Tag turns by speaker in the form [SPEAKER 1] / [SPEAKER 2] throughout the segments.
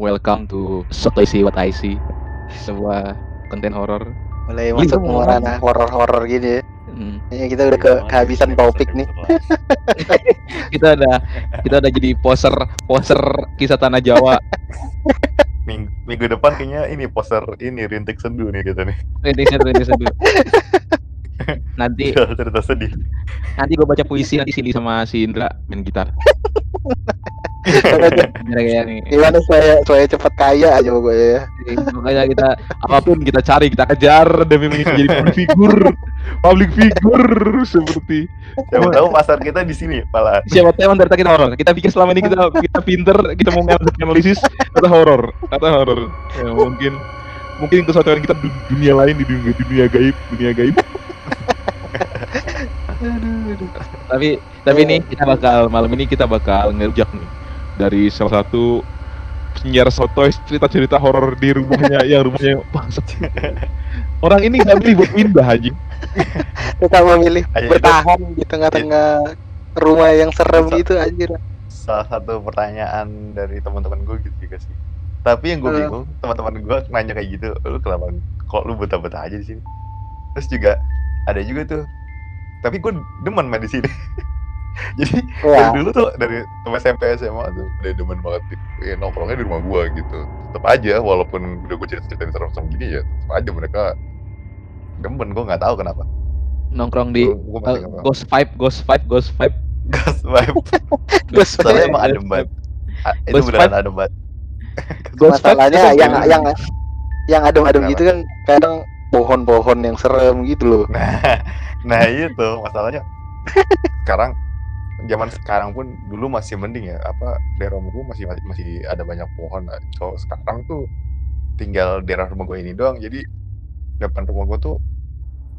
[SPEAKER 1] welcome to What I See What I See sebuah konten horor.
[SPEAKER 2] Mulai masuk
[SPEAKER 1] mau
[SPEAKER 2] ranah horor-horor gini ya.
[SPEAKER 1] Hmm.
[SPEAKER 2] Kayaknya kita udah ke kehabisan topik nih.
[SPEAKER 1] Kita ada kita ada jadi poser poser kisah tanah Jawa.
[SPEAKER 3] Minggu, minggu depan kayaknya ini poster ini rintik sendu nih kita nih.
[SPEAKER 1] Rintisan rintisan dulu. Nanti
[SPEAKER 3] cerita sedih.
[SPEAKER 1] nanti gue baca puisi nanti sini sama si Indra main gitar.
[SPEAKER 2] Gimana supaya supaya cepat kaya aja pokoknya ya.
[SPEAKER 1] Makanya kita apa pun kita cari, kita kejar demi menjadi public figure, public figure seperti
[SPEAKER 3] Siapa tahu pasar kita di sini malah.
[SPEAKER 1] siapa tahu dari kita horor. Kita pikir selama ini kita kita pinter, kita mau analisis kata horor, kata horor. Ya, mungkin mungkin kesuatu kita di dunia lain di dunia, dunia gaib, dunia gaib. Tapi tapi ini kita bakal malam ini kita bakal ngerujak nih dari salah satu penyiar sotoy cerita-cerita horor di rumahnya yang rumahnya bangsat. Orang ini nggak milih buat pindah aja.
[SPEAKER 2] Kita memilih bertahan di tengah-tengah rumah yang serem gitu anjir.
[SPEAKER 3] Salah satu pertanyaan dari teman-teman gue gitu juga sih. Tapi yang gue bingung, teman-teman gue nanya kayak gitu, lu kenapa kok lu betah-betah aja di sini? Terus juga ada juga tuh. Tapi gue demen main di sini. Jadi dari
[SPEAKER 2] Wah,
[SPEAKER 3] dulu tuh dari SMP SMA tuh udah demen banget ya, nongkrongnya di rumah gua gitu. Tetap aja walaupun udah gue cerita ceritain serem-serem gini ya tetap aja mereka demen. Gua nggak tahu kenapa.
[SPEAKER 1] Nongkrong di
[SPEAKER 3] Gua- gua
[SPEAKER 1] uh, Ghost Vibe, Ghost Vibe, Ghost Vibe.
[SPEAKER 3] gas vibe.
[SPEAKER 2] Ghost
[SPEAKER 3] soalnya
[SPEAKER 2] vibe.
[SPEAKER 3] emang adem banget itu
[SPEAKER 1] Ghost
[SPEAKER 3] beneran adem banget
[SPEAKER 1] Ghost
[SPEAKER 2] masalahnya yang yang yang adem-adem gitu kan kadang pohon-pohon yang serem gitu loh.
[SPEAKER 3] nah nah itu masalahnya sekarang zaman sekarang pun dulu masih mending ya apa daerah rumah gua masih masih, ada banyak pohon lah. kalau sekarang tuh tinggal daerah rumah gue ini doang jadi depan rumah gua tuh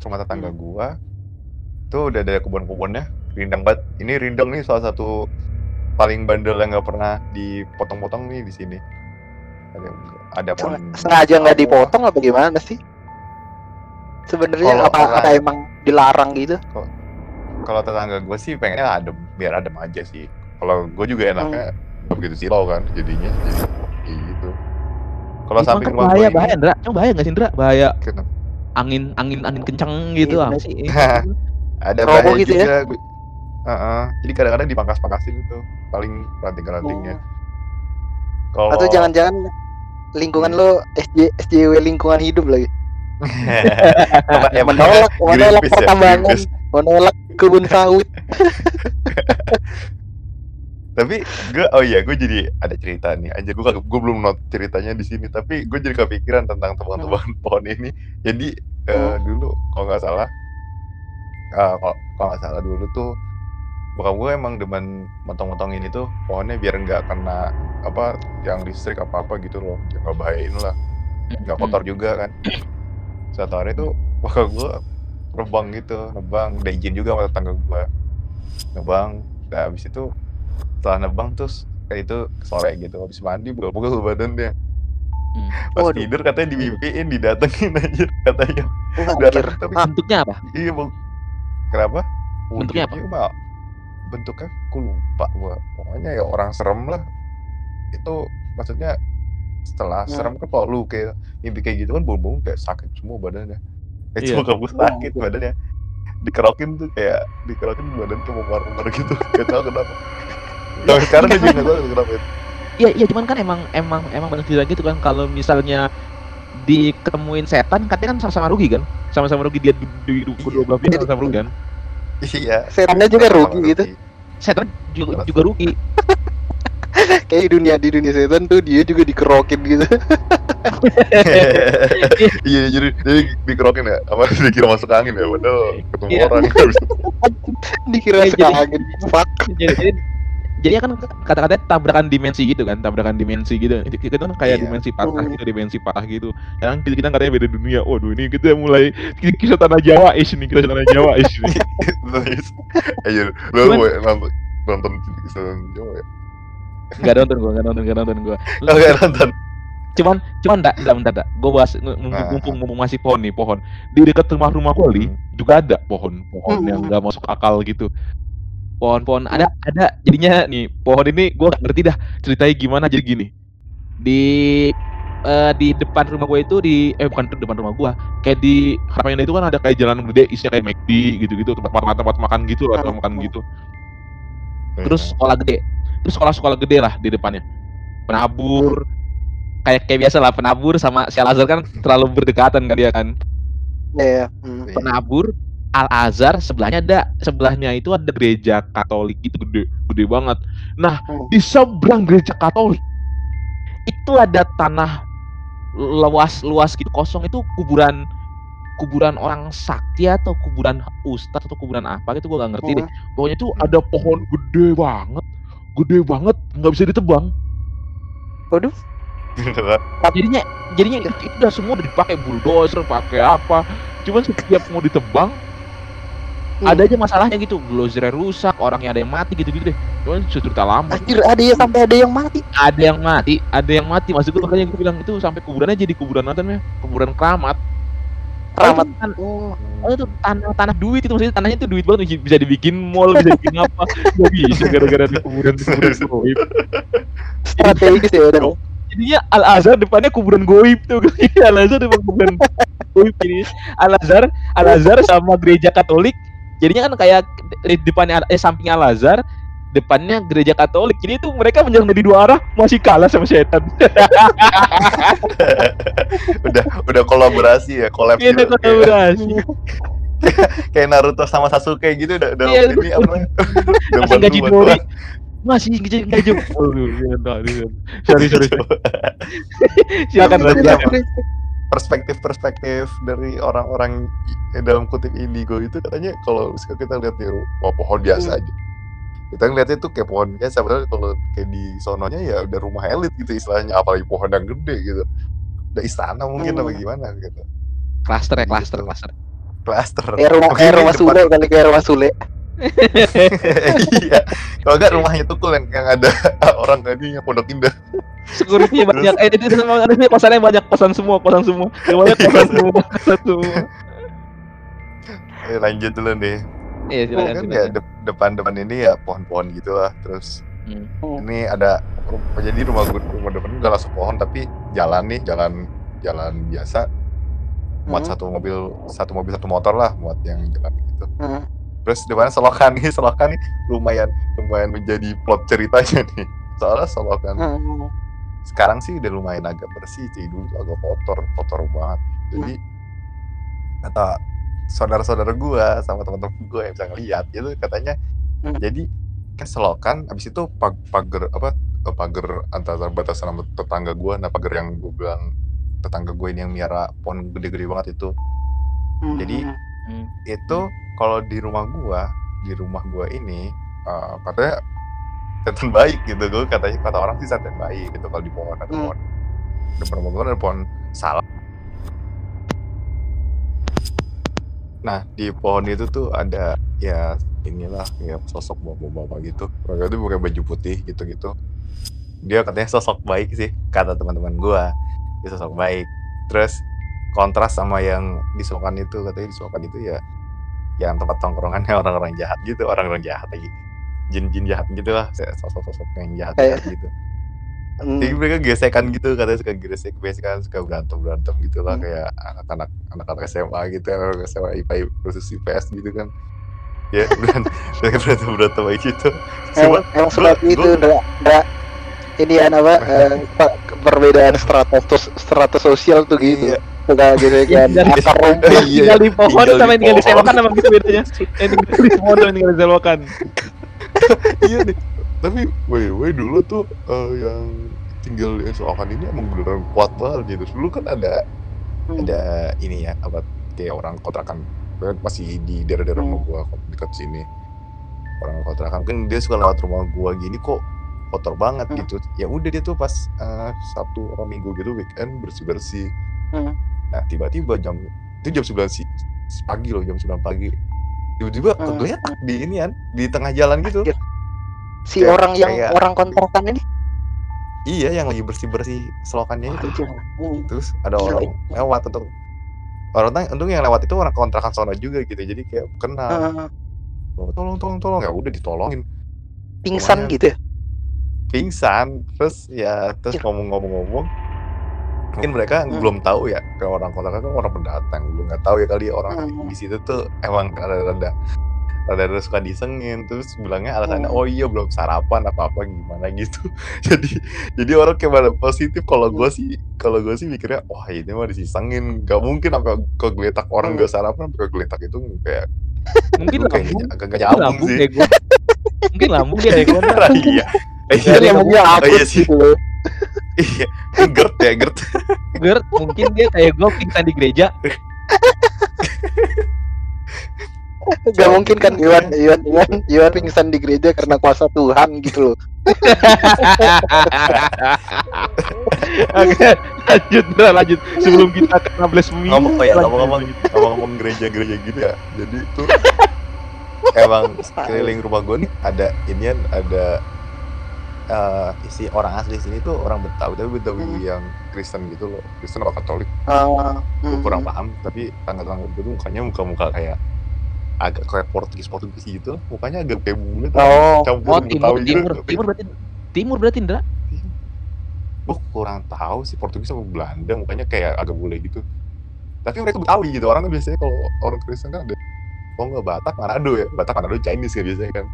[SPEAKER 3] rumah tetangga
[SPEAKER 2] Hmm.
[SPEAKER 3] gua tuh udah ada kebun-kebunnya rindang banget ini rindang nih salah satu paling bandel yang nggak pernah dipotong-potong nih di sini ada ada pohon
[SPEAKER 2] Sengaja nggak dipotong apa gimana sih? Sebenarnya
[SPEAKER 3] Kalau
[SPEAKER 2] apa apa emang dilarang gitu?
[SPEAKER 3] kalau tetangga gue sih pengennya adem biar adem aja sih kalau gue juga enaknya
[SPEAKER 2] Hmm.
[SPEAKER 3] begitu silau kan jadinya jadi kayak gitu kalau samping
[SPEAKER 1] kan
[SPEAKER 3] rumah
[SPEAKER 1] bahaya, bahaya, Indra. Cuma bahaya nggak sih, Indra? Bahaya
[SPEAKER 3] Kenapa?
[SPEAKER 1] angin, angin, angin kencang gitu
[SPEAKER 2] Iya,
[SPEAKER 1] sih?
[SPEAKER 3] ada bahaya
[SPEAKER 2] gitu ya?
[SPEAKER 3] juga gue- Heeh. jadi kadang-kadang dipangkas-pangkasin itu paling ranting-rantingnya kalau
[SPEAKER 2] Atau jangan-jangan lingkungan lo SJ, SJW lingkungan hidup lagi.
[SPEAKER 3] Emang
[SPEAKER 2] menolak menolak
[SPEAKER 3] Greenpeace ya,
[SPEAKER 2] pertambangan,
[SPEAKER 3] Greenpeace.
[SPEAKER 2] menolak kebun sawit.
[SPEAKER 3] tapi gue oh iya gue jadi ada cerita nih. Aja gue gue belum not ceritanya di sini tapi gue jadi kepikiran tentang teman-teman pohon ini. Jadi eh, dulu kalau nggak salah kalau kalau nggak salah dulu tuh bokap gue emang demen motong-motongin itu pohonnya biar nggak kena apa yang listrik apa apa gitu loh yang nggak bahayain lah. Nggak kotor juga kan satu hari tuh bokap gue nebang gitu nebang udah izin juga sama tetangga gue nebang nah habis itu setelah nebang terus kayak itu sore gitu. Habis mandi pegel-pegel badannya
[SPEAKER 1] Hmm.
[SPEAKER 3] pas
[SPEAKER 2] Waduh.
[SPEAKER 3] tidur katanya dimimpiin didatengin aja katanya.
[SPEAKER 2] Wah,
[SPEAKER 3] datang tapi
[SPEAKER 1] Bentuknya apa?
[SPEAKER 3] iya bang kenapa?
[SPEAKER 1] Bentuknya apa?
[SPEAKER 3] Mah bentuknya aku lupa gua. Pokoknya ya orang serem lah. Itu maksudnya setelah
[SPEAKER 2] Hmm.
[SPEAKER 3] serem kan kalau lu kayak mimpi kayak gitu kan bau-bau kayak sakit semua badannya kayak
[SPEAKER 1] Iya.
[SPEAKER 3] cuma kamu sakit badannya dikerokin tuh kayak dikerokin badan tuh memar-memar gitu gak tau kenapa Sampai sekarang dia juga gak tau kenapa itu
[SPEAKER 1] Iya, iya, cuman kan emang emang emang banyak cerita gitu kan kalau misalnya diketemuin setan katanya kan sama-sama rugi kan? Sama-sama rugi dia di, di kedua belah pihak sama-sama rugi kan?
[SPEAKER 3] iya
[SPEAKER 2] Setannya juga rugi gitu.
[SPEAKER 1] Setan juga juga rugi.
[SPEAKER 2] Kayak di dunia di dunia setan tuh dia juga dikerokin gitu.
[SPEAKER 3] iya jadi jadi dikerokin ya apa dikira masuk angin ya padahal ketemu
[SPEAKER 1] Iya.
[SPEAKER 3] orang
[SPEAKER 2] Dikira
[SPEAKER 1] Iya, jadi-
[SPEAKER 2] sekangin. Fuck.
[SPEAKER 1] jadi, jadi, kan kata-katanya tabrakan dimensi gitu kan, tabrakan dimensi gitu. Itu itu kan kayak
[SPEAKER 3] Iya.
[SPEAKER 1] dimensi patah gitu, dimensi patah gitu. Yang kita, kita katanya beda dunia. Waduh, ini kita mulai kisah tanah Jawa is ini, kisah tanah Jawa is ini.
[SPEAKER 3] Nice. Ayo, lu nonton nonton kisah Jawa ya?
[SPEAKER 1] Enggak nonton gua, enggak nonton, enggak nonton gua.
[SPEAKER 3] Oke nonton.
[SPEAKER 1] Cuman cuman enggak, enggak bentar, enggak. Gua bahas ng- mumpung, mumpung, masih pohon nih, pohon. Di dekat rumah rumah gua li
[SPEAKER 3] Hmm.
[SPEAKER 1] juga ada pohon, pohon
[SPEAKER 2] Hmm.
[SPEAKER 1] yang enggak masuk akal gitu. Pohon-pohon ada ada jadinya nih pohon ini gua nggak ngerti dah ceritanya gimana jadi gini. di eh, di depan rumah gue itu di eh bukan di depan rumah gue kayak di harapan itu kan ada kayak jalan gede isinya kayak McD gitu-gitu tempat makan tempat makan gitu tempat makan gitu terus sekolah gede terus sekolah sekolah gede lah di depannya penabur kayak kayak biasa lah penabur sama si Al Azhar kan terlalu berdekatan kan dia kan
[SPEAKER 2] Iya, iya. Hmm.
[SPEAKER 3] Iya.
[SPEAKER 1] penabur Al Azhar sebelahnya ada sebelahnya itu ada gereja Katolik itu gede gede banget. Nah
[SPEAKER 2] Hmm.
[SPEAKER 1] di seberang gereja Katolik itu ada tanah luas luas gitu kosong itu kuburan kuburan orang sakti atau kuburan ustadz atau kuburan apa gitu gua gak ngerti deh. Pokoknya itu ada pohon gede banget, gede banget nggak bisa ditebang.
[SPEAKER 2] Waduh.
[SPEAKER 1] Jadinya jadinya itu, itu udah semua udah dipakai bulldozer, pakai apa. Cuman setiap mau ditebang
[SPEAKER 2] Hmm.
[SPEAKER 1] ada aja masalahnya gitu blozernya rusak orangnya ada yang mati gitu gitu deh cuman itu cerita lama
[SPEAKER 2] Anjir, ada ya sampai ada yang mati.
[SPEAKER 1] ada yang mati ada yang mati maksud gue makanya gue bilang itu sampai kuburannya jadi kuburan apa namanya kuburan keramat
[SPEAKER 2] Keramat.
[SPEAKER 1] oh, itu, tan-
[SPEAKER 2] Oh.
[SPEAKER 1] oh, itu tanah tanah duit itu maksudnya tanahnya itu duit banget bisa dibikin mall bisa bikin apa nggak bisa gara-gara di kuburan kuburan goib
[SPEAKER 2] Strategis ya udah.
[SPEAKER 1] jadinya Al Azhar depannya kuburan goib tuh Al Azhar depan kuburan goib jadi Al Azhar Al Azhar sama gereja Katolik jadinya kan kayak di depannya eh sampingnya Al Azhar depannya gereja Katolik jadi itu mereka menyerang dari dua arah masih kalah sama setan
[SPEAKER 3] udah udah kolaborasi ya
[SPEAKER 1] Iya,
[SPEAKER 3] gitu. kayak,
[SPEAKER 1] kolaborasi.
[SPEAKER 3] kayak Naruto sama Sasuke gitu udah udah
[SPEAKER 1] Iya,
[SPEAKER 3] ini apa udah
[SPEAKER 1] Masih gaji Dori. Masih gaji gaji. Iya, iya. Sorry, sorry. Silakan
[SPEAKER 3] perspektif-perspektif dari orang-orang dalam kutip indigo itu katanya kalau kita lihat di rumah pohon biasa
[SPEAKER 2] Hmm.
[SPEAKER 3] aja kita ngeliatnya tuh kayak pohon biasa padahal kalau kayak di sononya ya udah rumah elit gitu istilahnya apalagi pohon yang gede gitu udah istana mungkin
[SPEAKER 2] Hmm.
[SPEAKER 3] apa gimana gitu
[SPEAKER 1] Klaster ya, klaster,
[SPEAKER 3] Gitu.
[SPEAKER 1] klaster.
[SPEAKER 3] cluster
[SPEAKER 2] Kayak rumah kayak rumah Sule kali kayak rumah Sule.
[SPEAKER 3] iya kalau enggak rumahnya tuh yang, yang ada orang tadi yang pondok indah
[SPEAKER 1] Security banyak. Eh, itu sama ada kosannya banyak, kosan semua, kosan semua. Yang banyak kosan semua, semua.
[SPEAKER 3] Eh, lanjut dulu deh
[SPEAKER 1] Iya, silakan.
[SPEAKER 3] kan ya
[SPEAKER 1] silakan.
[SPEAKER 3] de- depan-depan ini ya pohon-pohon gitu lah terus
[SPEAKER 1] Hmm.
[SPEAKER 3] ini ada ru- jadi rumah gue rumah depan nggak langsung pohon tapi jalan nih jalan jalan biasa muat
[SPEAKER 2] Hmm.
[SPEAKER 3] satu mobil satu mobil satu motor lah muat yang jalan gitu
[SPEAKER 2] Hmm.
[SPEAKER 3] terus depannya selokan nih selokan nih lumayan lumayan menjadi plot ceritanya nih soalnya selokan
[SPEAKER 2] Hmm.
[SPEAKER 3] sekarang sih udah lumayan agak bersih sih dulu agak kotor kotor banget jadi kata saudara-saudara gua sama teman-teman gua yang bisa ngeliat itu katanya
[SPEAKER 2] Hmm.
[SPEAKER 3] jadi kan selokan abis itu pag pagar apa eh, pagar antara batasan sama tetangga gua nah pagar yang gua bilang tetangga gue ini yang miara pohon gede-gede banget itu
[SPEAKER 2] Hmm.
[SPEAKER 3] Jadi,
[SPEAKER 1] Hmm.
[SPEAKER 3] itu kalau di rumah gua di rumah gua ini eh, katanya setan baik gitu gue katanya kata orang sih setan baik gitu kalau di pohon ada
[SPEAKER 2] Hmm.
[SPEAKER 3] pohon depan rumah gua ada pohon salah nah di pohon itu tuh ada ya inilah ya sosok bapak-bapak gitu. Mereka tuh pakai baju putih gitu-gitu. Dia katanya sosok baik sih kata teman-teman gua. Dia sosok baik. Terus kontras sama yang di Sokan itu katanya di Sokan itu ya yang tempat tongkrongannya orang-orang jahat gitu orang-orang jahat lagi. Jin-jin jahat gitu lah sosok-sosok yang jahat,
[SPEAKER 2] Kayak-
[SPEAKER 3] gitu
[SPEAKER 2] Hmm.
[SPEAKER 3] jadi mereka gesekan gitu katanya suka gesek gesekan suka berantem berantem gitu lah
[SPEAKER 2] Hmm.
[SPEAKER 3] kayak anak-anak anak-anak SMA gitu anak SMA IPA versus IPS gitu kan ya berantem berantem berantem kayak gitu
[SPEAKER 2] Emang,
[SPEAKER 3] Cuma
[SPEAKER 2] emang seperti itu, Ndra. Ndra. Ini ya apa? eh, pe- perbedaan strata strata sosial tuh gitu.
[SPEAKER 3] Iya.
[SPEAKER 2] Suka gitu kan.
[SPEAKER 1] Tinggal di-
[SPEAKER 2] Akar rumput.
[SPEAKER 3] Iya.
[SPEAKER 1] Tinggal di pohon
[SPEAKER 3] tinggal
[SPEAKER 1] sama tinggal di
[SPEAKER 3] pohon.
[SPEAKER 1] selokan sama gitu bedanya. Tinggal di pohon tinggal di selokan.
[SPEAKER 3] iya deh tapi woi woi dulu tuh eh, yang tinggal di Soakan ini emang beneran kuat banget gitu dulu kan ada
[SPEAKER 2] Hmm.
[SPEAKER 3] ada ini ya apa kayak orang kontrakan kan masih di daerah-daerah rumah
[SPEAKER 2] Hmm.
[SPEAKER 3] gua dekat sini orang kontrakan kan dia suka lewat rumah gua gini kok kotor banget
[SPEAKER 2] Hmm.
[SPEAKER 3] gitu ya udah dia tuh pas eh, Sabtu atau Minggu gitu weekend bersih bersih
[SPEAKER 2] Hmm.
[SPEAKER 3] nah tiba-tiba jam itu jam 9 si, pagi loh jam 9 pagi tiba-tiba
[SPEAKER 2] Hmm.
[SPEAKER 3] kegeletak di ini kan di tengah jalan gitu
[SPEAKER 2] Anjir. Si
[SPEAKER 3] Kayak-
[SPEAKER 2] orang yang
[SPEAKER 3] kayak-
[SPEAKER 2] orang kontrakan ini.
[SPEAKER 3] iya yang lagi bersih bersih selokannya itu.
[SPEAKER 2] Hmm.
[SPEAKER 3] terus ada
[SPEAKER 2] Gila,
[SPEAKER 3] orang lewat untuk orang untung yang lewat itu orang kontrakan sono juga gitu jadi kayak kenal
[SPEAKER 2] Ah,
[SPEAKER 3] Oh, tolong tolong tolong ya udah ditolongin
[SPEAKER 2] pingsan gitu ya.
[SPEAKER 3] pingsan terus ya terus ngomong-ngomong-ngomong mungkin mereka
[SPEAKER 2] Hmm.
[SPEAKER 3] belum tahu ya ke orang kota kan orang pendatang belum nggak tahu ya kali orang
[SPEAKER 2] Hmm.
[SPEAKER 3] di situ tuh emang rada-rada rada-rada suka disengin terus bilangnya alasannya
[SPEAKER 2] Hmm.
[SPEAKER 3] oh iya belum sarapan apa apa gimana gitu jadi jadi orang kayak pada positif kalau gue sih kalau gue sih mikirnya wah ini mah disisengin gak mungkin apa kegeletak orang
[SPEAKER 2] Hmm.
[SPEAKER 3] gak sarapan sampai kegeletak itu kayak
[SPEAKER 1] Mungkin
[SPEAKER 3] gue kayak
[SPEAKER 1] lambung.
[SPEAKER 3] agak gak
[SPEAKER 1] Mungkin
[SPEAKER 3] nyambung sih
[SPEAKER 1] gua. Mungkin lambung dia kayak gua.
[SPEAKER 3] iya
[SPEAKER 2] Ya,
[SPEAKER 3] iya
[SPEAKER 2] dia mungkin
[SPEAKER 3] oh, iya sih
[SPEAKER 2] gitu
[SPEAKER 3] iya gert ya gert
[SPEAKER 1] Gert, mungkin dia kayak gua pingsan di gereja.
[SPEAKER 2] Gak mungkin kan Iwan, Iwan, Iwan, Iwan pingsan di gereja karena kuasa Tuhan gitu loh.
[SPEAKER 1] Oke, lanjut, lanjut. Sebelum kita ke 16 minggu.
[SPEAKER 3] ngomong oh ya ngomong-ngomong ngomong-ngomong gereja-gereja gitu ya jadi itu emang keliling rumah gue nih ada inian ada eh isi orang asli sini tuh orang Betawi tapi Betawi
[SPEAKER 2] Hmm.
[SPEAKER 3] yang Kristen gitu loh Kristen apa Katolik
[SPEAKER 2] Ah,
[SPEAKER 3] gue
[SPEAKER 2] hmm.
[SPEAKER 3] kurang paham tapi tangga-tangga gue tuh mukanya muka-muka kayak agak kayak Portugis Portugis gitu mukanya agak kayak bule tuh
[SPEAKER 2] Oh,
[SPEAKER 3] campur
[SPEAKER 1] Oh, timur,
[SPEAKER 3] Betawi
[SPEAKER 1] timur,
[SPEAKER 3] gitu
[SPEAKER 1] timur berarti timur berarti Indra.
[SPEAKER 3] gue kurang tahu sih Portugis sama Belanda mukanya kayak agak bule gitu tapi mereka Betawi gitu orang kan biasanya kalau orang Kristen kan ada kalau nggak Batak Manado ya Batak Manado Chinese kan biasanya kan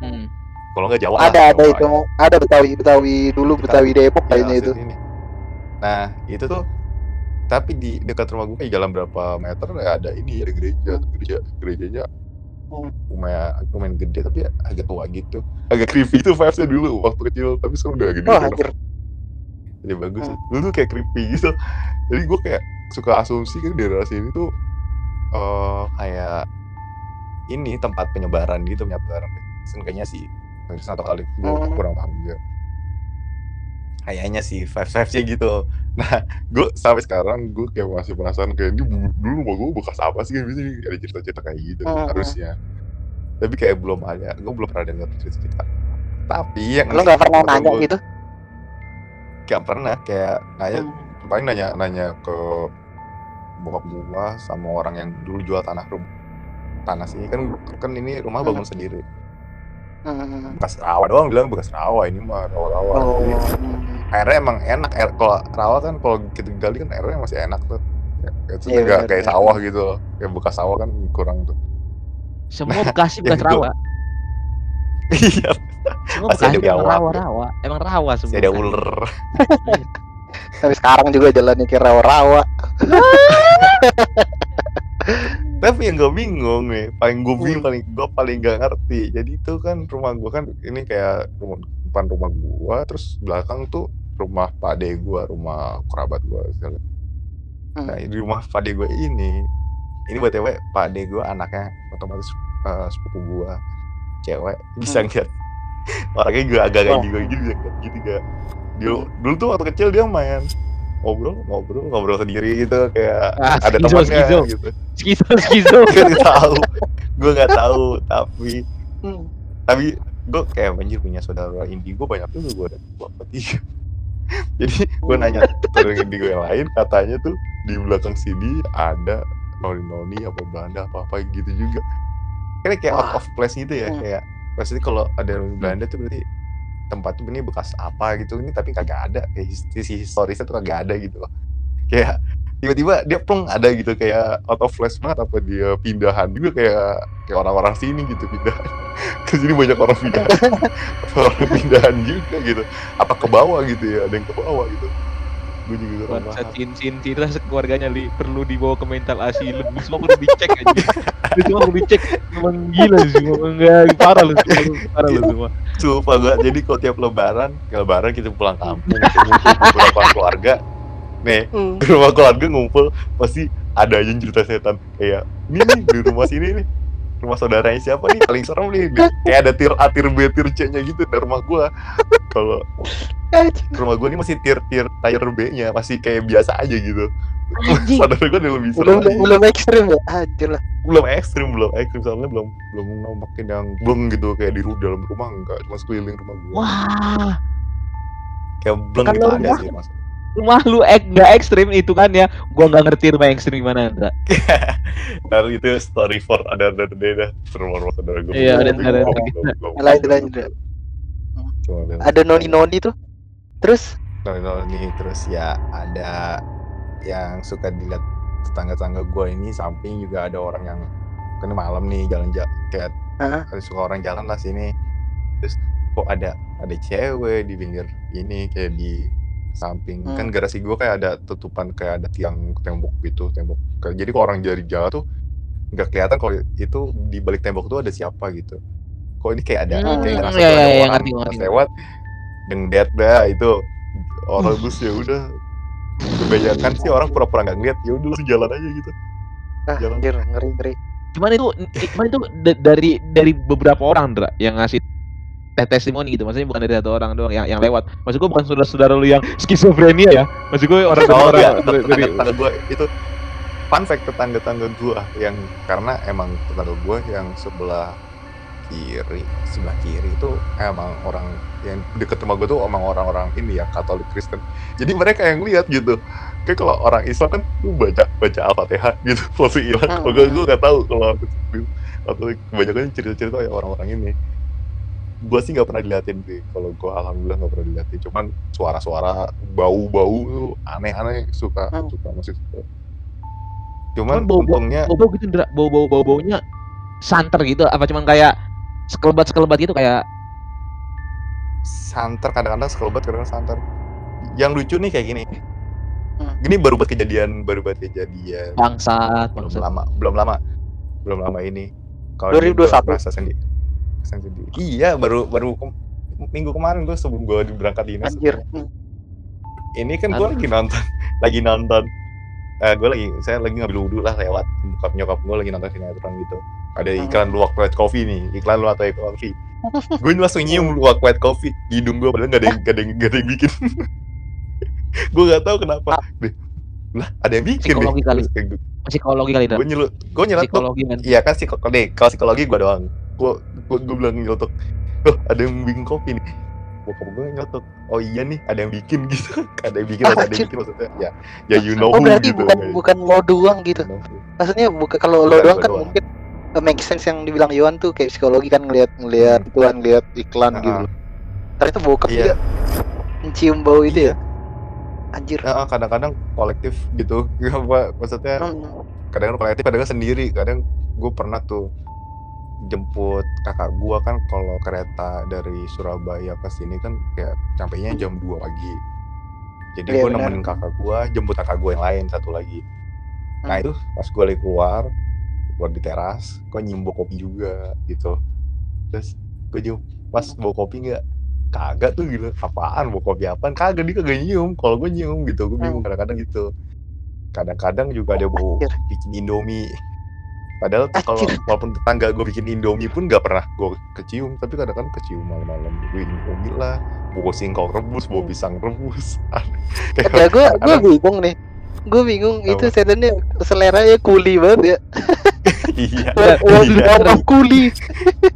[SPEAKER 1] Hmm.
[SPEAKER 3] kalau nggak Jawa
[SPEAKER 2] ada
[SPEAKER 3] lah,
[SPEAKER 2] ada itu
[SPEAKER 3] ya.
[SPEAKER 2] ada Betawi Betawi dulu Betawi Depok
[SPEAKER 3] Ya,
[SPEAKER 2] kayaknya itu.
[SPEAKER 3] ini. nah itu tuh tapi di dekat rumah gue jalan berapa meter ya ada ini ada gereja. Gereja gerejanya lumayan lumayan gede tapi agak tua gitu. Agak creepy itu vibesnya dulu waktu kecil tapi sekarang udah gede.
[SPEAKER 2] Oh
[SPEAKER 3] jadi bagus.
[SPEAKER 2] Hmm.
[SPEAKER 3] dulu tuh kayak creepy gitu. Jadi gue kayak suka asumsi kan daerah sini tuh eh kayak ini tempat penyebaran gitu penyebaran kayaknya sih. Kristen atau kali gue kurang paham juga kayaknya sih vibes vibesnya gitu nah gue sampai sekarang gue kayak masih penasaran kayak ini dulu rumah gue bekas apa sih kan bisa ada cerita-cerita kayak gitu
[SPEAKER 2] Hmm.
[SPEAKER 3] harusnya tapi kayak belum ada gue belum pernah dengar cerita-cerita tapi yang
[SPEAKER 2] Lo nggak pernah nanya
[SPEAKER 3] gua-
[SPEAKER 2] gitu?
[SPEAKER 3] Gak pernah kayak nanya
[SPEAKER 2] Hmm.
[SPEAKER 3] paling nanya nanya ke bokap gua sama orang yang dulu jual tanah rumah tanah sini kan kan ini rumah bangun sendiri
[SPEAKER 2] Hmm.
[SPEAKER 3] bekas rawa doang bilang bekas rawa ini mah rawa rawa
[SPEAKER 2] Oh.
[SPEAKER 3] Jadi,
[SPEAKER 2] hmm.
[SPEAKER 3] Airnya emang enak air kalau rawa kan kalau kita gali kan airnya masih enak tuh ya, itu
[SPEAKER 2] Iya,
[SPEAKER 3] nggak kayak sawah gitu loh kayak bekas sawah kan kurang tuh
[SPEAKER 1] Semua Bekasi bekas
[SPEAKER 3] yang gua-
[SPEAKER 1] rawa.
[SPEAKER 3] iya
[SPEAKER 1] Semua
[SPEAKER 3] Masih ada
[SPEAKER 1] Bekasi emang
[SPEAKER 3] biawak.
[SPEAKER 1] rawa-rawa. Emang rawa semua.
[SPEAKER 3] ada ular
[SPEAKER 2] Tapi sekarang juga jalannya kayak rawa-rawa.
[SPEAKER 3] tapi yang gue bingung nih paling gue bingung
[SPEAKER 2] Hmm.
[SPEAKER 3] paling gue paling gak ngerti jadi itu kan rumah gue kan ini kayak rumah, depan rumah gue terus belakang tuh rumah pak de gue rumah kerabat gue
[SPEAKER 2] Hmm.
[SPEAKER 3] nah di rumah pak de gue ini ini btw pak de gue anaknya otomatis eh, sepupu gue cewek bisa
[SPEAKER 2] Hmm.
[SPEAKER 3] ngeliat orangnya gue agak kayak
[SPEAKER 2] Wah.
[SPEAKER 3] juga gitu bisa ngeliat gitu gak dulu dulu tuh waktu kecil dia main ngobrol ngobrol ngobrol sendiri gitu kayak
[SPEAKER 1] Ah,
[SPEAKER 3] ada
[SPEAKER 1] skizo,
[SPEAKER 3] temannya
[SPEAKER 1] skizo.
[SPEAKER 3] gitu
[SPEAKER 1] Skizo, skizo.
[SPEAKER 3] gue nggak tahu gue nggak tahu tapi
[SPEAKER 2] Hmm.
[SPEAKER 3] tapi gue kayak anjir punya saudara indigo banyak tuh gue ada dua apa tiga. Jadi gue nanya saudara indigo yang lain katanya tuh di belakang sini ada noni noni apa Belanda apa apa gitu juga. Kan kayak out of place gitu ya
[SPEAKER 2] Hmm.
[SPEAKER 3] kayak pasti kalau ada noni Belanda tuh berarti tempat tuh ini bekas apa gitu ini tapi kagak ada kayak sisi historisnya tuh kagak ada gitu loh. Kayak tiba-tiba dia plong ada gitu kayak out of place banget apa dia pindahan juga kayak kayak orang-orang sini gitu pindahan ke sini banyak orang pindahan apa orang pindahan juga gitu apa ke bawah gitu ya ada yang ke bawah gitu gue juga kurang
[SPEAKER 1] Bangsa
[SPEAKER 3] paham
[SPEAKER 1] Cin Cin Cira keluarganya li perlu dibawa ke mental asylum. Semua perlu dicek aja. Ini semua perlu dicek. Emang gila sih, emang enggak parah lu semua, parah lu semua.
[SPEAKER 3] Sumpah gua, jadi kalau tiap lebaran, ke lebaran kita pulang kampung, beberapa keluarga. Nih,
[SPEAKER 2] Hmm.
[SPEAKER 3] di rumah keluarga ngumpul, pasti ada aja yang cerita setan. Kayak, ini nih, di rumah sini nih, rumah saudaranya siapa nih, paling serem nih. Kayak ada tir A, tir B, tir C-nya gitu di rumah gua. Kalau rumah gua ini masih tir-tir tier B-nya, masih kayak biasa aja gitu. Saudara gua udah lebih serem
[SPEAKER 2] Belum belum ekstrim ya? Anjir lah.
[SPEAKER 3] belum ekstrim belum ekstrim soalnya belum belum namakin yang bleng gitu kayak di dalam rumah enggak cuma sekeliling rumah gua
[SPEAKER 1] Wah,
[SPEAKER 3] kayak bleng gitu ada sih mas
[SPEAKER 1] rumah lu ek enggak ekstrim hitungannya. Gua nggak ngerti rumah ekstrim gimana, Andra.
[SPEAKER 3] Lalu itu story for ada ada ada ada rumah rumah saudara gue
[SPEAKER 1] Iya, ada- ada- ada.
[SPEAKER 2] Lanjut, lanjut.
[SPEAKER 3] Cuma lewat.
[SPEAKER 2] ada noni noni tuh terus
[SPEAKER 3] Nol nih terus ya ada yang suka dilihat tetangga-tetangga gue ini samping juga ada orang yang kan malam nih jalan jalan kayak
[SPEAKER 2] Heeh.
[SPEAKER 3] ada suka orang jalan lah sini terus kok ada ada cewek di pinggir ini kayak di samping
[SPEAKER 2] Hmm.
[SPEAKER 3] kan garasi gue kayak ada tutupan kayak ada tiang tembok gitu tembok Kayak- jadi kalau orang dari jauh tuh nggak kelihatan kalau itu di balik tembok tuh ada siapa gitu kok ini kayak ada
[SPEAKER 2] Hmm,
[SPEAKER 3] kayak ngerasa
[SPEAKER 2] iya,
[SPEAKER 3] tuh
[SPEAKER 2] iya,
[SPEAKER 3] ada
[SPEAKER 2] iya,
[SPEAKER 3] orang
[SPEAKER 1] ngerti, ngerti.
[SPEAKER 3] lewat dengdet dah itu orang terus ya udah kebanyakan sih orang pura-pura nggak ngeliat ya udah langsung jalan aja gitu
[SPEAKER 2] ah
[SPEAKER 3] Jalan.
[SPEAKER 2] anjir ngeri ngeri
[SPEAKER 1] Cuman itu cuman itu da- dari dari beberapa orang Dra yang ngasih testimoni gitu. Maksudnya bukan dari satu orang doang yang yang lewat. Maksud gue bukan saudara-saudara lu yang skizofrenia ya. Maksud gue
[SPEAKER 3] oh
[SPEAKER 1] orang-orang
[SPEAKER 3] iya
[SPEAKER 1] dari,
[SPEAKER 3] tetangga gue itu fun fact tetangga-tetangga gue yang karena emang tetangga gue yang sebelah kiri sebelah kiri itu emang orang yang deket rumah gue tuh emang orang-orang ini ya Katolik Kristen jadi mereka yang lihat gitu kayak kalau orang Islam kan lu baca baca al-fatihah gitu langsung hilang kalau gue gue nggak tahu kalau Katolik kebanyakan cerita-cerita ya orang-orang ini gue sih nggak pernah diliatin sih kalau gue alhamdulillah nggak pernah diliatin cuman suara-suara bau-bau aneh-aneh suka
[SPEAKER 2] Hmm.
[SPEAKER 3] suka masih suka cuman
[SPEAKER 1] Cuman bau-
[SPEAKER 3] untungnya
[SPEAKER 1] bau-bau gitu Dra. Bau-bau bau-baunya santer gitu apa cuman kayak sekelebat-sekelebat gitu kayak
[SPEAKER 3] santer kadang-kadang sekelebat kadang-kadang santer yang lucu nih kayak gini
[SPEAKER 2] Hmm.
[SPEAKER 3] gini baru buat kejadian baru buat kejadian
[SPEAKER 1] bangsat,
[SPEAKER 3] belum
[SPEAKER 1] bangsat.
[SPEAKER 3] lama belum lama belum lama ini kalau ini
[SPEAKER 2] 2021.
[SPEAKER 3] gua merasa sendiri merasa sendiri iya baru baru ke- minggu kemarin gue sebelum gue berangkat dinas.
[SPEAKER 2] Anjir.
[SPEAKER 3] Ini kan gue lagi nonton lagi nonton eh gue lagi saya lagi ngambil wudhu lah lewat bokap nyokap gue lagi nonton sinetron gitu. Ada
[SPEAKER 2] Hmm.
[SPEAKER 3] iklan luwak white coffee nih iklan luwak white coffee. Gue langsung nyium luwak white coffee di hidung gue padahal gak ada yang gak ada yang, gak ada yang bikin. Gue gak tahu kenapa. Deh lah ada yang bikin
[SPEAKER 1] Psikologi kali.
[SPEAKER 3] gue
[SPEAKER 1] Psikologi kali Dra.
[SPEAKER 3] nyeluk gue nyeletuk
[SPEAKER 1] Psikologi kan.
[SPEAKER 3] iya kan psikologi deh kalau psikologi gue doang. Gue gue, gue bilang nyeletuk oh ada yang bikin kopi nih. Bokap gue nyeletuk oh iya nih ada yang bikin gitu. Ada yang bikin
[SPEAKER 2] Ah,
[SPEAKER 3] ada yang bikin maksudnya ya ya you know
[SPEAKER 2] oh
[SPEAKER 3] who
[SPEAKER 2] berarti
[SPEAKER 3] gitu
[SPEAKER 2] bukan
[SPEAKER 3] kayak.
[SPEAKER 2] bukan lo doang gitu. Maksudnya bukan kalau lo doang kan
[SPEAKER 3] doang.
[SPEAKER 2] mungkin uh, make sense yang dibilang Yohan tuh kayak psikologi kan ngelihat ngelihat tuan ngelihat iklan
[SPEAKER 3] Ah,
[SPEAKER 2] gitu. ternyata bokap
[SPEAKER 3] Iya.
[SPEAKER 2] juga mencium bau itu
[SPEAKER 3] Iya.
[SPEAKER 2] ya anjir
[SPEAKER 3] Ya, kadang-kadang kolektif gitu. Apa maksudnya
[SPEAKER 2] Hmm.
[SPEAKER 3] kadang kolektif kadang sendiri. Kadang gue pernah tuh jemput kakak gua kan kalau kereta dari Surabaya ke sini kan kayak sampainya jam 2 pagi. Jadi
[SPEAKER 2] Iya,
[SPEAKER 3] gue
[SPEAKER 2] benar.
[SPEAKER 3] nemenin kakak gua jemput kakak gua yang lain satu lagi. Nah
[SPEAKER 2] Hmm.
[SPEAKER 3] itu pas gue lagi keluar keluar di teras gue nyium bau kopi juga gitu. Terus gue nyium pas bau kopi nggak? Kagak tuh gitu. Apaan? Bau kopi apaan? Kagak dia kagak nyium. Kalau gue nyium gitu. Bingung
[SPEAKER 2] Hmm.
[SPEAKER 3] kadang-kadang gitu. Kadang-kadang juga ada bau bikin indomie padahal tuh kalau walaupun tetangga gue bikin indomie pun nggak pernah gue kecium tapi kadang-kadang kecium malam-malam gue indomie lah bau singkong rebus bau
[SPEAKER 2] Hmm.
[SPEAKER 3] pisang rebus
[SPEAKER 2] ya gue gue
[SPEAKER 3] Ada-
[SPEAKER 2] bingung nih gue bingung itu
[SPEAKER 3] Apa?
[SPEAKER 2] setannya selera ya kuli banget ya
[SPEAKER 3] iya
[SPEAKER 2] Wah,
[SPEAKER 3] iya.
[SPEAKER 2] kuli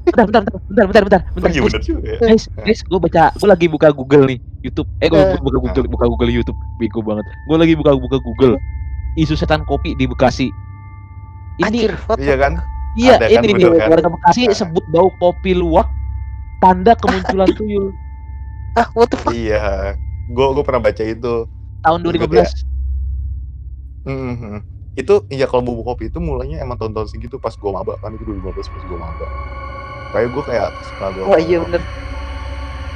[SPEAKER 1] Bentar, bentar, bentar, bentar, bentar,
[SPEAKER 3] Oh,
[SPEAKER 1] bentar.
[SPEAKER 3] iya
[SPEAKER 1] Guys,
[SPEAKER 3] bener juga ya
[SPEAKER 1] guys, guys, gue baca, gue lagi buka Google nih, YouTube. Eh, gue
[SPEAKER 2] Eh.
[SPEAKER 1] buka Google, buka Google YouTube, bego banget. Gue lagi buka buka Google. Isu setan kopi di Bekasi. Ini,
[SPEAKER 3] iya kan
[SPEAKER 1] iya,
[SPEAKER 3] ada kan,
[SPEAKER 1] ini nih
[SPEAKER 3] bener kan?
[SPEAKER 1] warga Bekasi
[SPEAKER 3] Nah.
[SPEAKER 1] sebut bau kopi luwak tanda kemunculan tuyul
[SPEAKER 2] ah what the fuck
[SPEAKER 3] iya gue gue pernah baca itu
[SPEAKER 1] tahun
[SPEAKER 3] Ingat
[SPEAKER 1] 2015.
[SPEAKER 3] Mhm. Itu iya kalau bubuk kopi itu mulainya emang tahun-tahun segitu pas gua maba kan itu 2015 pas gua maba. Kayak gua kayak setelah gua
[SPEAKER 2] oh iya bener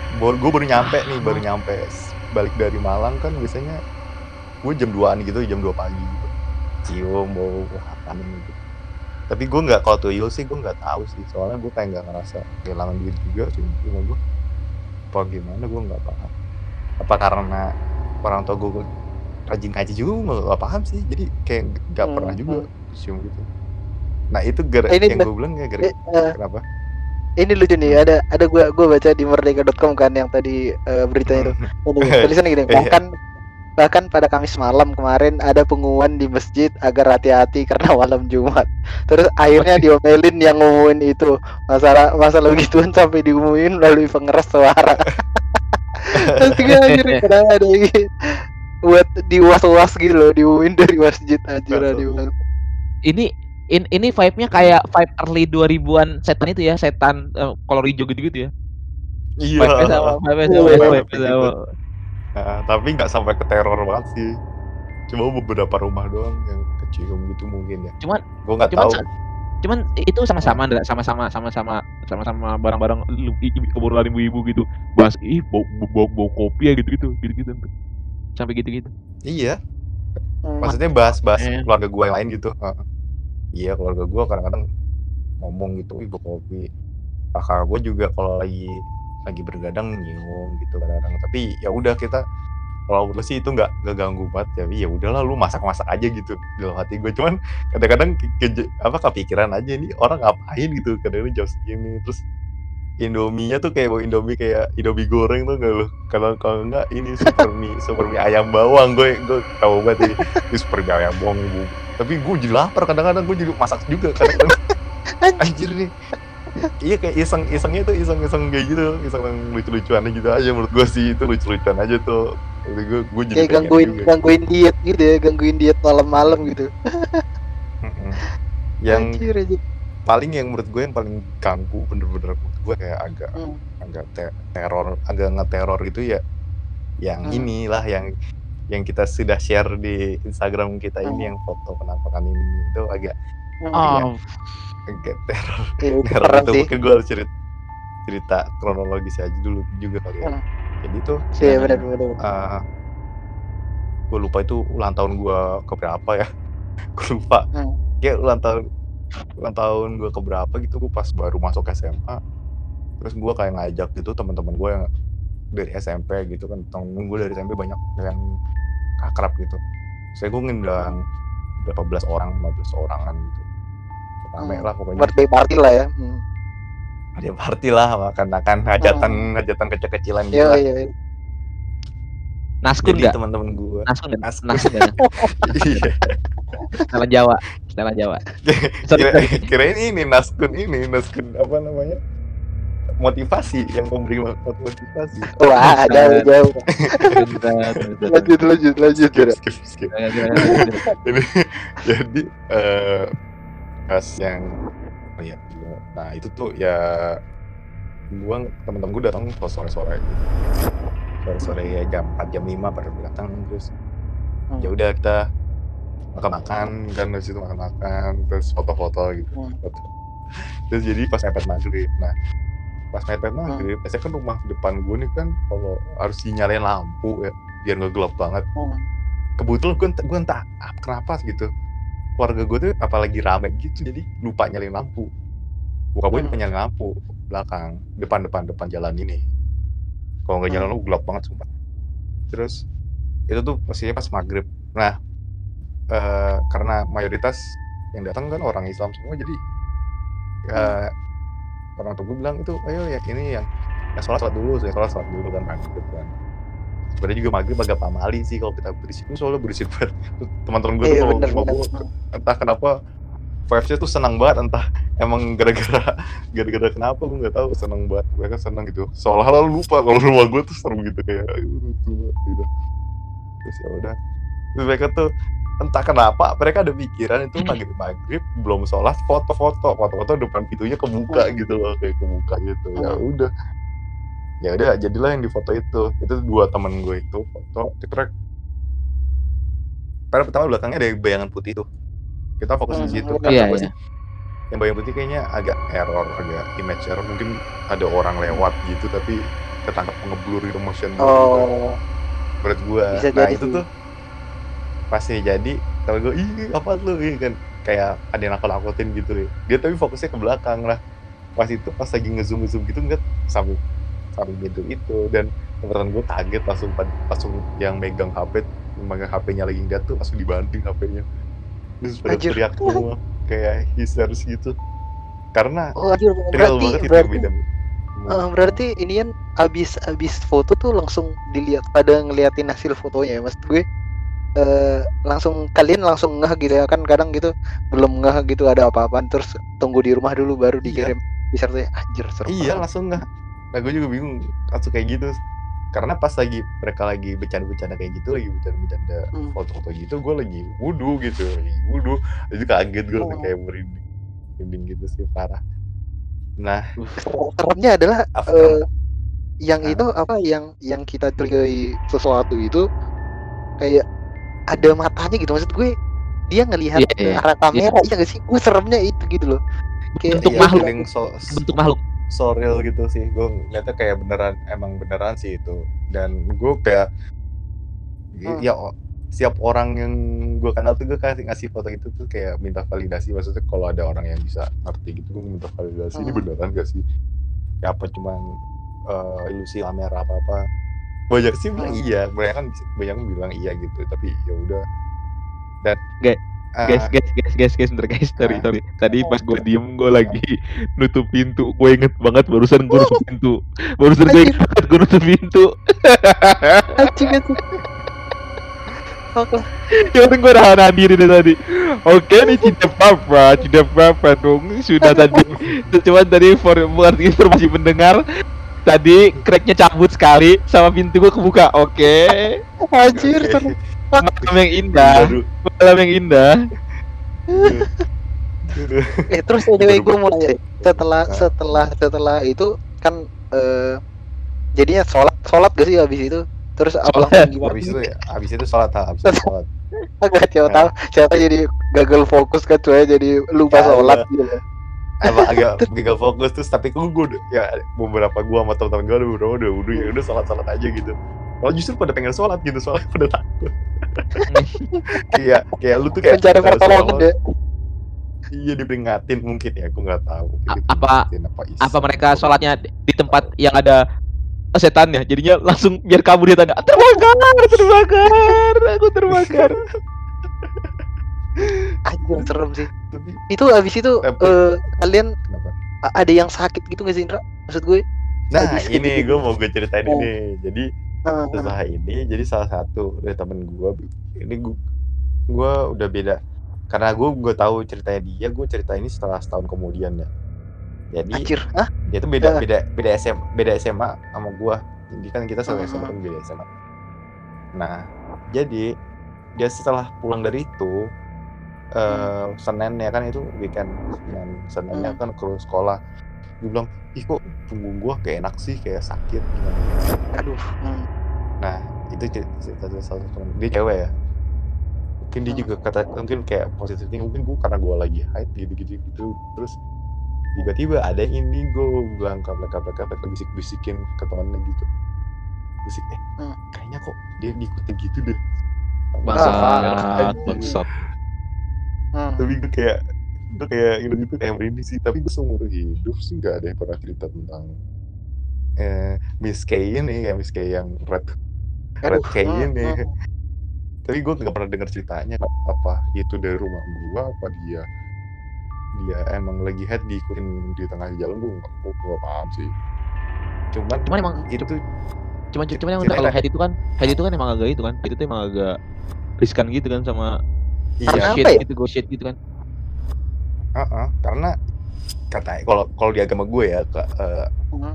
[SPEAKER 3] gue baru nyampe nih, baru nyampe S- balik dari Malang kan biasanya gue jam 2an gitu, jam 2 pagi gitu. Cium bau apa gitu. Tapi gue nggak kalau tuyul sih gue nggak tahu sih, soalnya gue kayak nggak ngerasa kehilangan diri juga sih rumah gue. Apa gimana gue nggak paham. Apa karena orang tua gue rajin ngaji juga gue nggak paham sih, jadi kayak nggak
[SPEAKER 2] Hmm,
[SPEAKER 3] pernah juga cium gitu. Nah itu gara
[SPEAKER 2] Ini
[SPEAKER 3] yang gue bilang ya gara
[SPEAKER 2] Eh, eh,
[SPEAKER 3] kenapa?
[SPEAKER 2] ini lucu nih ada ada gua gua baca di merdeka.com kan yang tadi eh, beritanya itu Ini, tulisannya gini
[SPEAKER 3] Iya.
[SPEAKER 2] Bahkan pada Kamis malam kemarin ada pengumuman di masjid agar hati-hati karena malam Jumat terus akhirnya diomelin yang ngumumin itu masalah masalah begituan sampai diumumin melalui pengeras suara terus juga anjir kadang ada buat diwas-was gitu loh diumumin dari masjid anjir.
[SPEAKER 1] Ini in, ini vibe-nya kayak vibe early 2000-an setan itu ya, setan eh, kolor hijau gitu-gitu ya.
[SPEAKER 3] Iya.
[SPEAKER 1] Wifi sama, wifi sama,
[SPEAKER 2] Iya,
[SPEAKER 3] gitu.
[SPEAKER 1] sama.
[SPEAKER 3] Tapi nggak sampai ke teror banget sih. Cuma beberapa rumah doang yang kecium gitu mungkin ya.
[SPEAKER 1] Cuman-
[SPEAKER 3] gue nggak tahu.
[SPEAKER 1] sa- Cuman itu sama-sama, Ndra. sama-sama, sama-sama, sama-sama barang-barang obrolan ibu-ibu gitu. Bahas ih bau, bau, bau, kopi ya gitu-gitu, gitu-gitu. Sampai gitu-gitu.
[SPEAKER 3] Iya.
[SPEAKER 2] Hmm.
[SPEAKER 3] Maksudnya bahas-bahas
[SPEAKER 1] Eh.
[SPEAKER 3] keluarga gue yang lain gitu. Heeh. Iya keluarga gue kadang-kadang ngomong gitu, ibu kopi. Kakak gue juga kalau lagi lagi bergadang nyium gitu kadang-kadang. Tapi ya udah kita kalau menurut sih itu nggak nggak ganggu banget ya. Ya udahlah lu masak-masak aja gitu dalam hati gue. Cuman kadang-kadang ke, ke- apa kepikiran aja nih orang ngapain gitu kadang-kadang jam segini terus Indominya tuh kayak Indomie kayak Indomie goreng tuh nggak lo? Kalau kalau nggak ini super mie super mie ayam bawang gue gue tahu banget ini, ini super mie ayam bawang bu. Tapi gue jadi lapar kadang-kadang gue jadi masak juga kadang-kadang. Anjir nih. Iya kayak iseng isengnya tuh iseng iseng kayak gitu iseng yang lucu-lucuannya gitu aja menurut gue sih itu lucu-lucuan aja tuh. Jadi gue gue jadi
[SPEAKER 2] Kayak gangguin
[SPEAKER 3] juga.
[SPEAKER 2] gangguin diet gitu ya, gangguin diet malam-malam gitu.
[SPEAKER 3] Yang
[SPEAKER 2] Anjir aja.
[SPEAKER 3] paling yang menurut gue yang paling ganggu bener-bener menurut gue kayak agak
[SPEAKER 2] Hmm.
[SPEAKER 3] agak te- teror agak ngeteror gitu ya yang
[SPEAKER 2] Hmm.
[SPEAKER 3] inilah yang yang kita sudah share di Instagram kita ini
[SPEAKER 2] Hmm.
[SPEAKER 3] yang foto penampakan ini itu agak
[SPEAKER 2] Hmm.
[SPEAKER 1] Oh,
[SPEAKER 3] agak teror
[SPEAKER 2] itu
[SPEAKER 3] teror itu
[SPEAKER 2] sih.
[SPEAKER 3] mungkin gue harus cerita cerita kronologis aja dulu juga kali ya
[SPEAKER 2] Hmm.
[SPEAKER 3] jadi tuh
[SPEAKER 2] Iya benar benar.
[SPEAKER 3] gue lupa itu ulang tahun gue keberapa ya gue lupa
[SPEAKER 2] Hmm.
[SPEAKER 3] kayak ulang tahun ulang tahun gue keberapa gitu gue pas baru masuk SMA terus gue kayak ngajak gitu teman-teman gue yang dari SMP gitu kan temen gue dari SMP banyak yang akrab gitu saya gue ngundang berapa belas orang 15 orangan gitu rame
[SPEAKER 2] Hmm.
[SPEAKER 3] lah pokoknya
[SPEAKER 2] Birthday party lah ya. Hmm.
[SPEAKER 3] ada party lah makan-makan hajatan hajatan kecil-kecilan gitu
[SPEAKER 2] Iya
[SPEAKER 3] lah
[SPEAKER 2] iya. iya.
[SPEAKER 1] naskun
[SPEAKER 3] jadi
[SPEAKER 1] nggak?
[SPEAKER 3] teman-teman gue
[SPEAKER 1] Naskun?
[SPEAKER 3] Naskun.
[SPEAKER 1] Naskun nggak?
[SPEAKER 3] iya
[SPEAKER 1] Setelan Jawa, setelan Jawa. Sorry,
[SPEAKER 3] kira kirain ini naskun ini naskun apa namanya motivasi yang memberi mo- motivasi
[SPEAKER 2] Wah, ada jauh. Lanjut lanjut lanjut.
[SPEAKER 3] skip skip skip jadi eh pas yang oh ya nah itu tuh ya gua temen-temen gue datang pas sore-sore. Gitu sore-sore ya jam 4 jam 5 pada datang terus
[SPEAKER 2] Hmm.
[SPEAKER 3] ya udah kita makan-makan kan dari situ makan-makan terus foto-foto gitu.
[SPEAKER 2] Hmm.
[SPEAKER 3] terus jadi pas mepet maghrib. Nah pas mepet maghrib biasanya kan rumah depan gue nih kan kalau harus dinyalain lampu ya biar nggak gelap banget.
[SPEAKER 2] Hmm.
[SPEAKER 3] kebetulan gue entah, gue entah ah, kenapa gitu keluarga gue tuh apalagi rame gitu jadi lupa nyalain lampu. Buka gue
[SPEAKER 2] Hmm.
[SPEAKER 3] nyalain lampu belakang depan depan depan jalan ini. Kalau nggak jalan lu gelap banget sumpah. Terus itu tuh pastinya pas maghrib. Nah eh, karena mayoritas yang datang kan orang Islam semua jadi eh, orang tua gue bilang itu ayo ya ini yang yang sholat sholat dulu saya sholat sholat dulu kan maghrib kan sebenarnya juga maghrib agak pamali sih kalau kita berisik. Ini soalnya berisik banget. Teman-teman gue tuh
[SPEAKER 2] Iya
[SPEAKER 3] kalau
[SPEAKER 2] benar.
[SPEAKER 3] gue entah kenapa vibesnya tuh senang banget. Entah emang gara-gara gara-gara kenapa gue nggak tahu. Senang banget. Mereka senang gitu. Seolah-olah lu lupa kalau rumah gue tuh serem gitu. Kayak gitu. Terus ya udah. Terus mereka tuh entah kenapa mereka ada pikiran itu maghrib maghrib belum sholat foto-foto. Foto-foto depan pintunya kebuka gitu loh kayak kebuka gitu. Ya
[SPEAKER 2] Hmm.
[SPEAKER 3] udah ya udah jadilah yang di foto itu. Itu dua temen gue itu foto cekrek pada pertama belakangnya ada bayangan putih tuh. Kita fokus di
[SPEAKER 2] Hmm,
[SPEAKER 3] situ.
[SPEAKER 2] Iya,
[SPEAKER 3] gue
[SPEAKER 1] iya.
[SPEAKER 3] yang bayangan putih kayaknya agak error agak image error. Mungkin ada orang lewat gitu tapi ketangkap ngeblur gitu motion blur gitu.
[SPEAKER 2] Oh.
[SPEAKER 3] menurut gua.
[SPEAKER 2] Bisa
[SPEAKER 3] nah
[SPEAKER 2] jadi.
[SPEAKER 3] itu tuh pasti jadi kalau gue ih apa lu? Ih, kan. Kayak ada yang nakal nakutin gitu ya. Dia tapi fokusnya ke belakang lah. Pas itu pas lagi ngezoom ngezoom gitu ngeliat samping samping pintu itu dan teman gue kaget langsung langsung yang megang HP megang HP-nya lagi ngeliat tuh langsung dibanting HP-nya terus pada
[SPEAKER 2] Anjir.
[SPEAKER 3] teriak semua kayak hysterics gitu karena
[SPEAKER 2] Oh, anjir,
[SPEAKER 3] real
[SPEAKER 2] berarti
[SPEAKER 3] banget itu
[SPEAKER 2] berarti
[SPEAKER 3] beda
[SPEAKER 2] eh, berarti ini kan abis abis foto tuh langsung dilihat pada ngeliatin hasil fotonya ya maksud gue eh langsung kalian langsung ngeh gitu ya kan kadang gitu belum ngeh gitu ada apa-apaan terus tunggu di rumah dulu baru
[SPEAKER 3] Iya.
[SPEAKER 2] dikirim disertai anjir serem
[SPEAKER 3] Iya
[SPEAKER 2] banget.
[SPEAKER 3] langsung nggak. Nah gue juga bingung langsung kayak gitu. Karena pas lagi mereka lagi bercanda-bercanda kayak gitu, lagi bercanda-bercanda
[SPEAKER 2] Hmm.
[SPEAKER 3] foto-foto gitu, gue lagi wudhu gitu, lagi wudhu. Jadi kaget gue
[SPEAKER 2] Oh.
[SPEAKER 3] kayak merinding, merinding gitu sih parah. Nah,
[SPEAKER 2] seremnya adalah
[SPEAKER 3] after
[SPEAKER 2] eh, yang
[SPEAKER 3] Ah.
[SPEAKER 2] itu apa yang yang kita curigai sesuatu itu kayak ada matanya gitu maksud gue dia ngelihat
[SPEAKER 1] Iya,
[SPEAKER 2] ke
[SPEAKER 1] iya.
[SPEAKER 2] arah kamera iya gak sih gue seremnya itu gitu loh kayak
[SPEAKER 1] Bentuk
[SPEAKER 3] Iya,
[SPEAKER 1] makhluk.
[SPEAKER 3] so,
[SPEAKER 1] bentuk makhluk
[SPEAKER 3] so real gitu sih. Gue ngeliatnya kayak beneran emang beneran sih itu. Dan gue kayak
[SPEAKER 2] Hmm.
[SPEAKER 3] ya siap orang yang gue kenal tuh gue kasih ngasih foto itu tuh kayak minta validasi. Maksudnya kalau ada orang yang bisa ngerti gitu gue minta validasi. Ini
[SPEAKER 2] Hmm.
[SPEAKER 3] beneran gak sih? Ya apa cuman eh, ilusi kamera apa apa? Banyak sih bilang
[SPEAKER 2] Hmm.
[SPEAKER 3] iya. Banyak kan banyak bilang iya gitu. Tapi ya udah. Dan
[SPEAKER 1] Guys,
[SPEAKER 3] eh,
[SPEAKER 1] guys guys guys guys guys bentar guys. Sorry
[SPEAKER 3] Ah.
[SPEAKER 1] sorry. Tadi pas gue diem gue lagi nutup pintu. Gue inget banget barusan gue nutup pintu. Barusan gue inget banget gue nutup pintu.
[SPEAKER 2] Anjing Oke.
[SPEAKER 1] yang penting gue udah nahan diri dari tadi. Oke nih tidak apa-apa tidak apa-apa dong. Sudah tadi cuma tadi for buat informasi pendengar tadi cracknya cabut sekali sama pintu gue kebuka. Oke.
[SPEAKER 2] Anjir
[SPEAKER 3] oke.
[SPEAKER 1] Malam yang indah. Malam yang indah.
[SPEAKER 2] Eh terus anyway gue mau nanya. Setelah
[SPEAKER 3] Nah.
[SPEAKER 2] setelah setelah itu kan eh jadinya sholat sholat gak sih habis itu? Terus apa
[SPEAKER 1] Sholat.
[SPEAKER 2] langsung gimana?
[SPEAKER 3] Habis itu ya habis itu sholat ha, habis itu sholat.
[SPEAKER 2] Agak siapa tahu siapa jadi gagal fokus kan cuy jadi lupa
[SPEAKER 3] Ya,
[SPEAKER 2] sholat gitu.
[SPEAKER 3] Emang agak gagal fokus terus tapi gue gue udah- ya beberapa gua sama teman-teman gue udah udah udah udah ya udah sholat sholat aja gitu kalau justru pada pengen sholat gitu soalnya pada takut. Kayak kayak lu tuh kayak
[SPEAKER 2] mencari pertolongan
[SPEAKER 3] sholat,
[SPEAKER 2] deh
[SPEAKER 3] iya diperingatin mungkin ya aku nggak tahu. Apa, iseng.
[SPEAKER 1] apa mereka sholatnya di tempat yang ada setannya jadinya langsung biar kabur dia tanya terbakar terbakar aku terbakar
[SPEAKER 2] anjir serem sih.
[SPEAKER 3] Tapi
[SPEAKER 2] itu habis itu
[SPEAKER 3] Tapi-
[SPEAKER 2] eh, kalian
[SPEAKER 3] kenapa?
[SPEAKER 2] ada yang sakit gitu gak sih Indra? Maksud gue.
[SPEAKER 3] Nah ini
[SPEAKER 2] gitu.
[SPEAKER 3] gue mau gue ceritain
[SPEAKER 2] Oh.
[SPEAKER 3] ini. Jadi setelah ini jadi salah satu dari temen gue ini gue gue udah beda. Karena gue gue tahu ceritanya dia gue cerita ini setelah setahun kemudian ya. Jadi
[SPEAKER 2] anjir. Hah?
[SPEAKER 3] dia tuh beda
[SPEAKER 2] Eh.
[SPEAKER 3] beda beda SM beda SMA sama gue jadi kan kita
[SPEAKER 2] Hmm.
[SPEAKER 3] SMA kan beda SMA nah jadi dia setelah pulang dari itu eh Senin ya kan itu weekend. Senin Seninnya kan ke sekolah dia bilang ih kok punggung gua kayak enak sih kayak sakit gimana
[SPEAKER 2] aduh hmm.
[SPEAKER 3] Nah, itu cerita salah satu temen dia cewek ya. Mungkin dia
[SPEAKER 2] Hmm.
[SPEAKER 3] juga kata mungkin kayak positifnya mungkin gua karena gua lagi haid gitu gitu gitu terus tiba-tiba ada yang indigo bilang kaplek kaplek kaplek bisik bisikin ke temannya gitu bisik eh
[SPEAKER 2] Hmm.
[SPEAKER 3] kayaknya kok dia diikutin gitu deh
[SPEAKER 1] bangsat
[SPEAKER 3] Ah,
[SPEAKER 1] bangsat
[SPEAKER 2] Hmm.
[SPEAKER 3] tapi gue kayak gue kayak gitu gitu. Kayak merinding sih tapi gue seumur hidup sih nggak ada yang pernah cerita tentang eh Miss K ini kayak Miss K yang red red K
[SPEAKER 2] hmm,
[SPEAKER 3] ini.
[SPEAKER 2] hmm.
[SPEAKER 3] tapi gue nggak pernah dengar ceritanya apa itu dari rumah gua apa dia dia emang lagi head diikutin di tengah jalan gue gue nggak paham sih. Cuman
[SPEAKER 1] cuman emang
[SPEAKER 3] itu
[SPEAKER 1] cuman cuman yang kalau head itu kan head itu kan emang agak itu kan head itu emang agak riskan gitu kan sama
[SPEAKER 3] iya.
[SPEAKER 1] shit
[SPEAKER 2] apa ya?
[SPEAKER 1] gitu go shit gitu kan
[SPEAKER 3] uh-uh, karena kata kalau kalau di agama gue ya ke,
[SPEAKER 2] Hmm.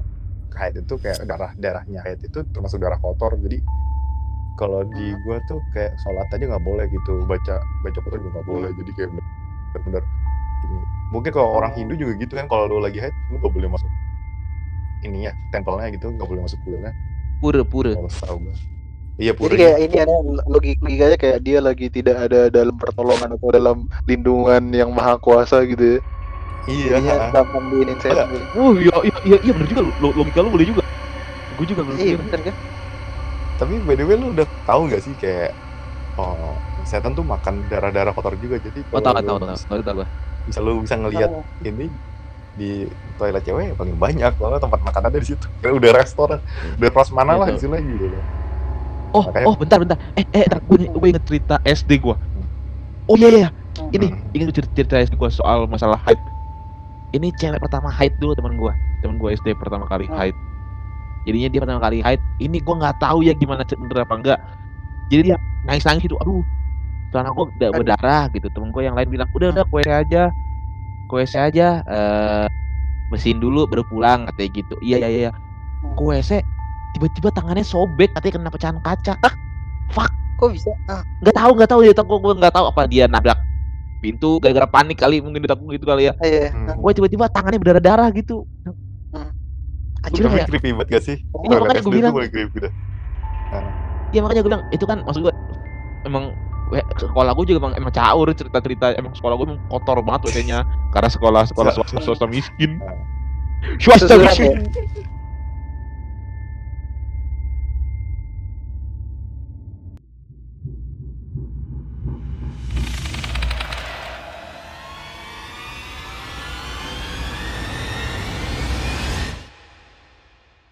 [SPEAKER 3] haid itu kayak darah darahnya haid itu termasuk darah kotor jadi kalau di gua tuh kayak sholat aja nggak boleh gitu baca baca Quran juga nggak boleh jadi kayak bener-bener ini. Mungkin kalau orang
[SPEAKER 2] Oh.
[SPEAKER 3] Hindu juga gitu kan kalau lu lagi haid lu nggak boleh masuk ini ya tempelnya gitu nggak boleh masuk kuilnya
[SPEAKER 1] pura pura
[SPEAKER 3] kalau iya
[SPEAKER 2] Jadi
[SPEAKER 3] pura
[SPEAKER 2] kayak ini ada logik logikanya kayak dia lagi tidak ada dalam pertolongan atau dalam lindungan yang maha kuasa gitu ya.
[SPEAKER 3] iya.
[SPEAKER 2] Jadinya gampang diinin setan.
[SPEAKER 1] oh iya iya iya, iya bener juga lo- lo- logika lu boleh juga. Gue juga belum
[SPEAKER 2] Iya bener kan?
[SPEAKER 3] tapi by the way lu udah tahu nggak sih kayak oh setan tuh makan darah-darah kotor juga jadi
[SPEAKER 1] oh tahu tahu tahu tahu tahu gue
[SPEAKER 3] bisa lu bisa ngelihat ini di toilet cewek ya paling banyak soalnya tempat makanannya di situ. Kayak udah restoran udah prasmanan lah
[SPEAKER 1] Gitu.
[SPEAKER 3] istilahnya gitu. loh
[SPEAKER 1] oh
[SPEAKER 3] Makanya-
[SPEAKER 1] oh bentar bentar. Eh eh gue gue inget cerita SD gue oh iya iya iya. ini
[SPEAKER 3] Hmm.
[SPEAKER 1] inget cerita, cerita SD gue soal masalah haid ini cewek pertama haid dulu teman gue teman gue SD pertama kali
[SPEAKER 2] Hmm.
[SPEAKER 1] haid jadinya dia pertama kali haid ini gue nggak tahu ya gimana bener apa enggak jadi dia nangis nangis gitu. Aduh celana gue udah berdarah gitu. Temen gue yang lain bilang udah udah kue aja. Kue aja eh mesin dulu baru pulang katanya gitu. Iya iya iya. Kue tiba-tiba tangannya sobek katanya kena pecahan kaca
[SPEAKER 2] Kok bisa? Ah,
[SPEAKER 1] nggak tahu nggak tahu dia takut gue nggak tahu apa dia nabrak pintu gara-gara panik kali mungkin ditakut gitu kali ya
[SPEAKER 2] iya.
[SPEAKER 3] Hmm.
[SPEAKER 1] gue tiba-tiba tangannya berdarah-darah gitu
[SPEAKER 2] Anjir
[SPEAKER 3] Tapi
[SPEAKER 2] kayak
[SPEAKER 3] creepy banget gak sih?
[SPEAKER 2] Iya, makanya
[SPEAKER 3] itu
[SPEAKER 2] bilang.
[SPEAKER 3] dah.
[SPEAKER 1] Iya makanya gue bilang itu kan maksud gue emang sekolah gue juga emang, emang caur cerita-cerita emang sekolah gue emang kotor banget WC-nya karena sekolah sekolah
[SPEAKER 3] Sa-
[SPEAKER 1] swasta, swasta miskin
[SPEAKER 3] Ah.
[SPEAKER 1] swasta
[SPEAKER 2] Susulan
[SPEAKER 1] miskin
[SPEAKER 2] ya?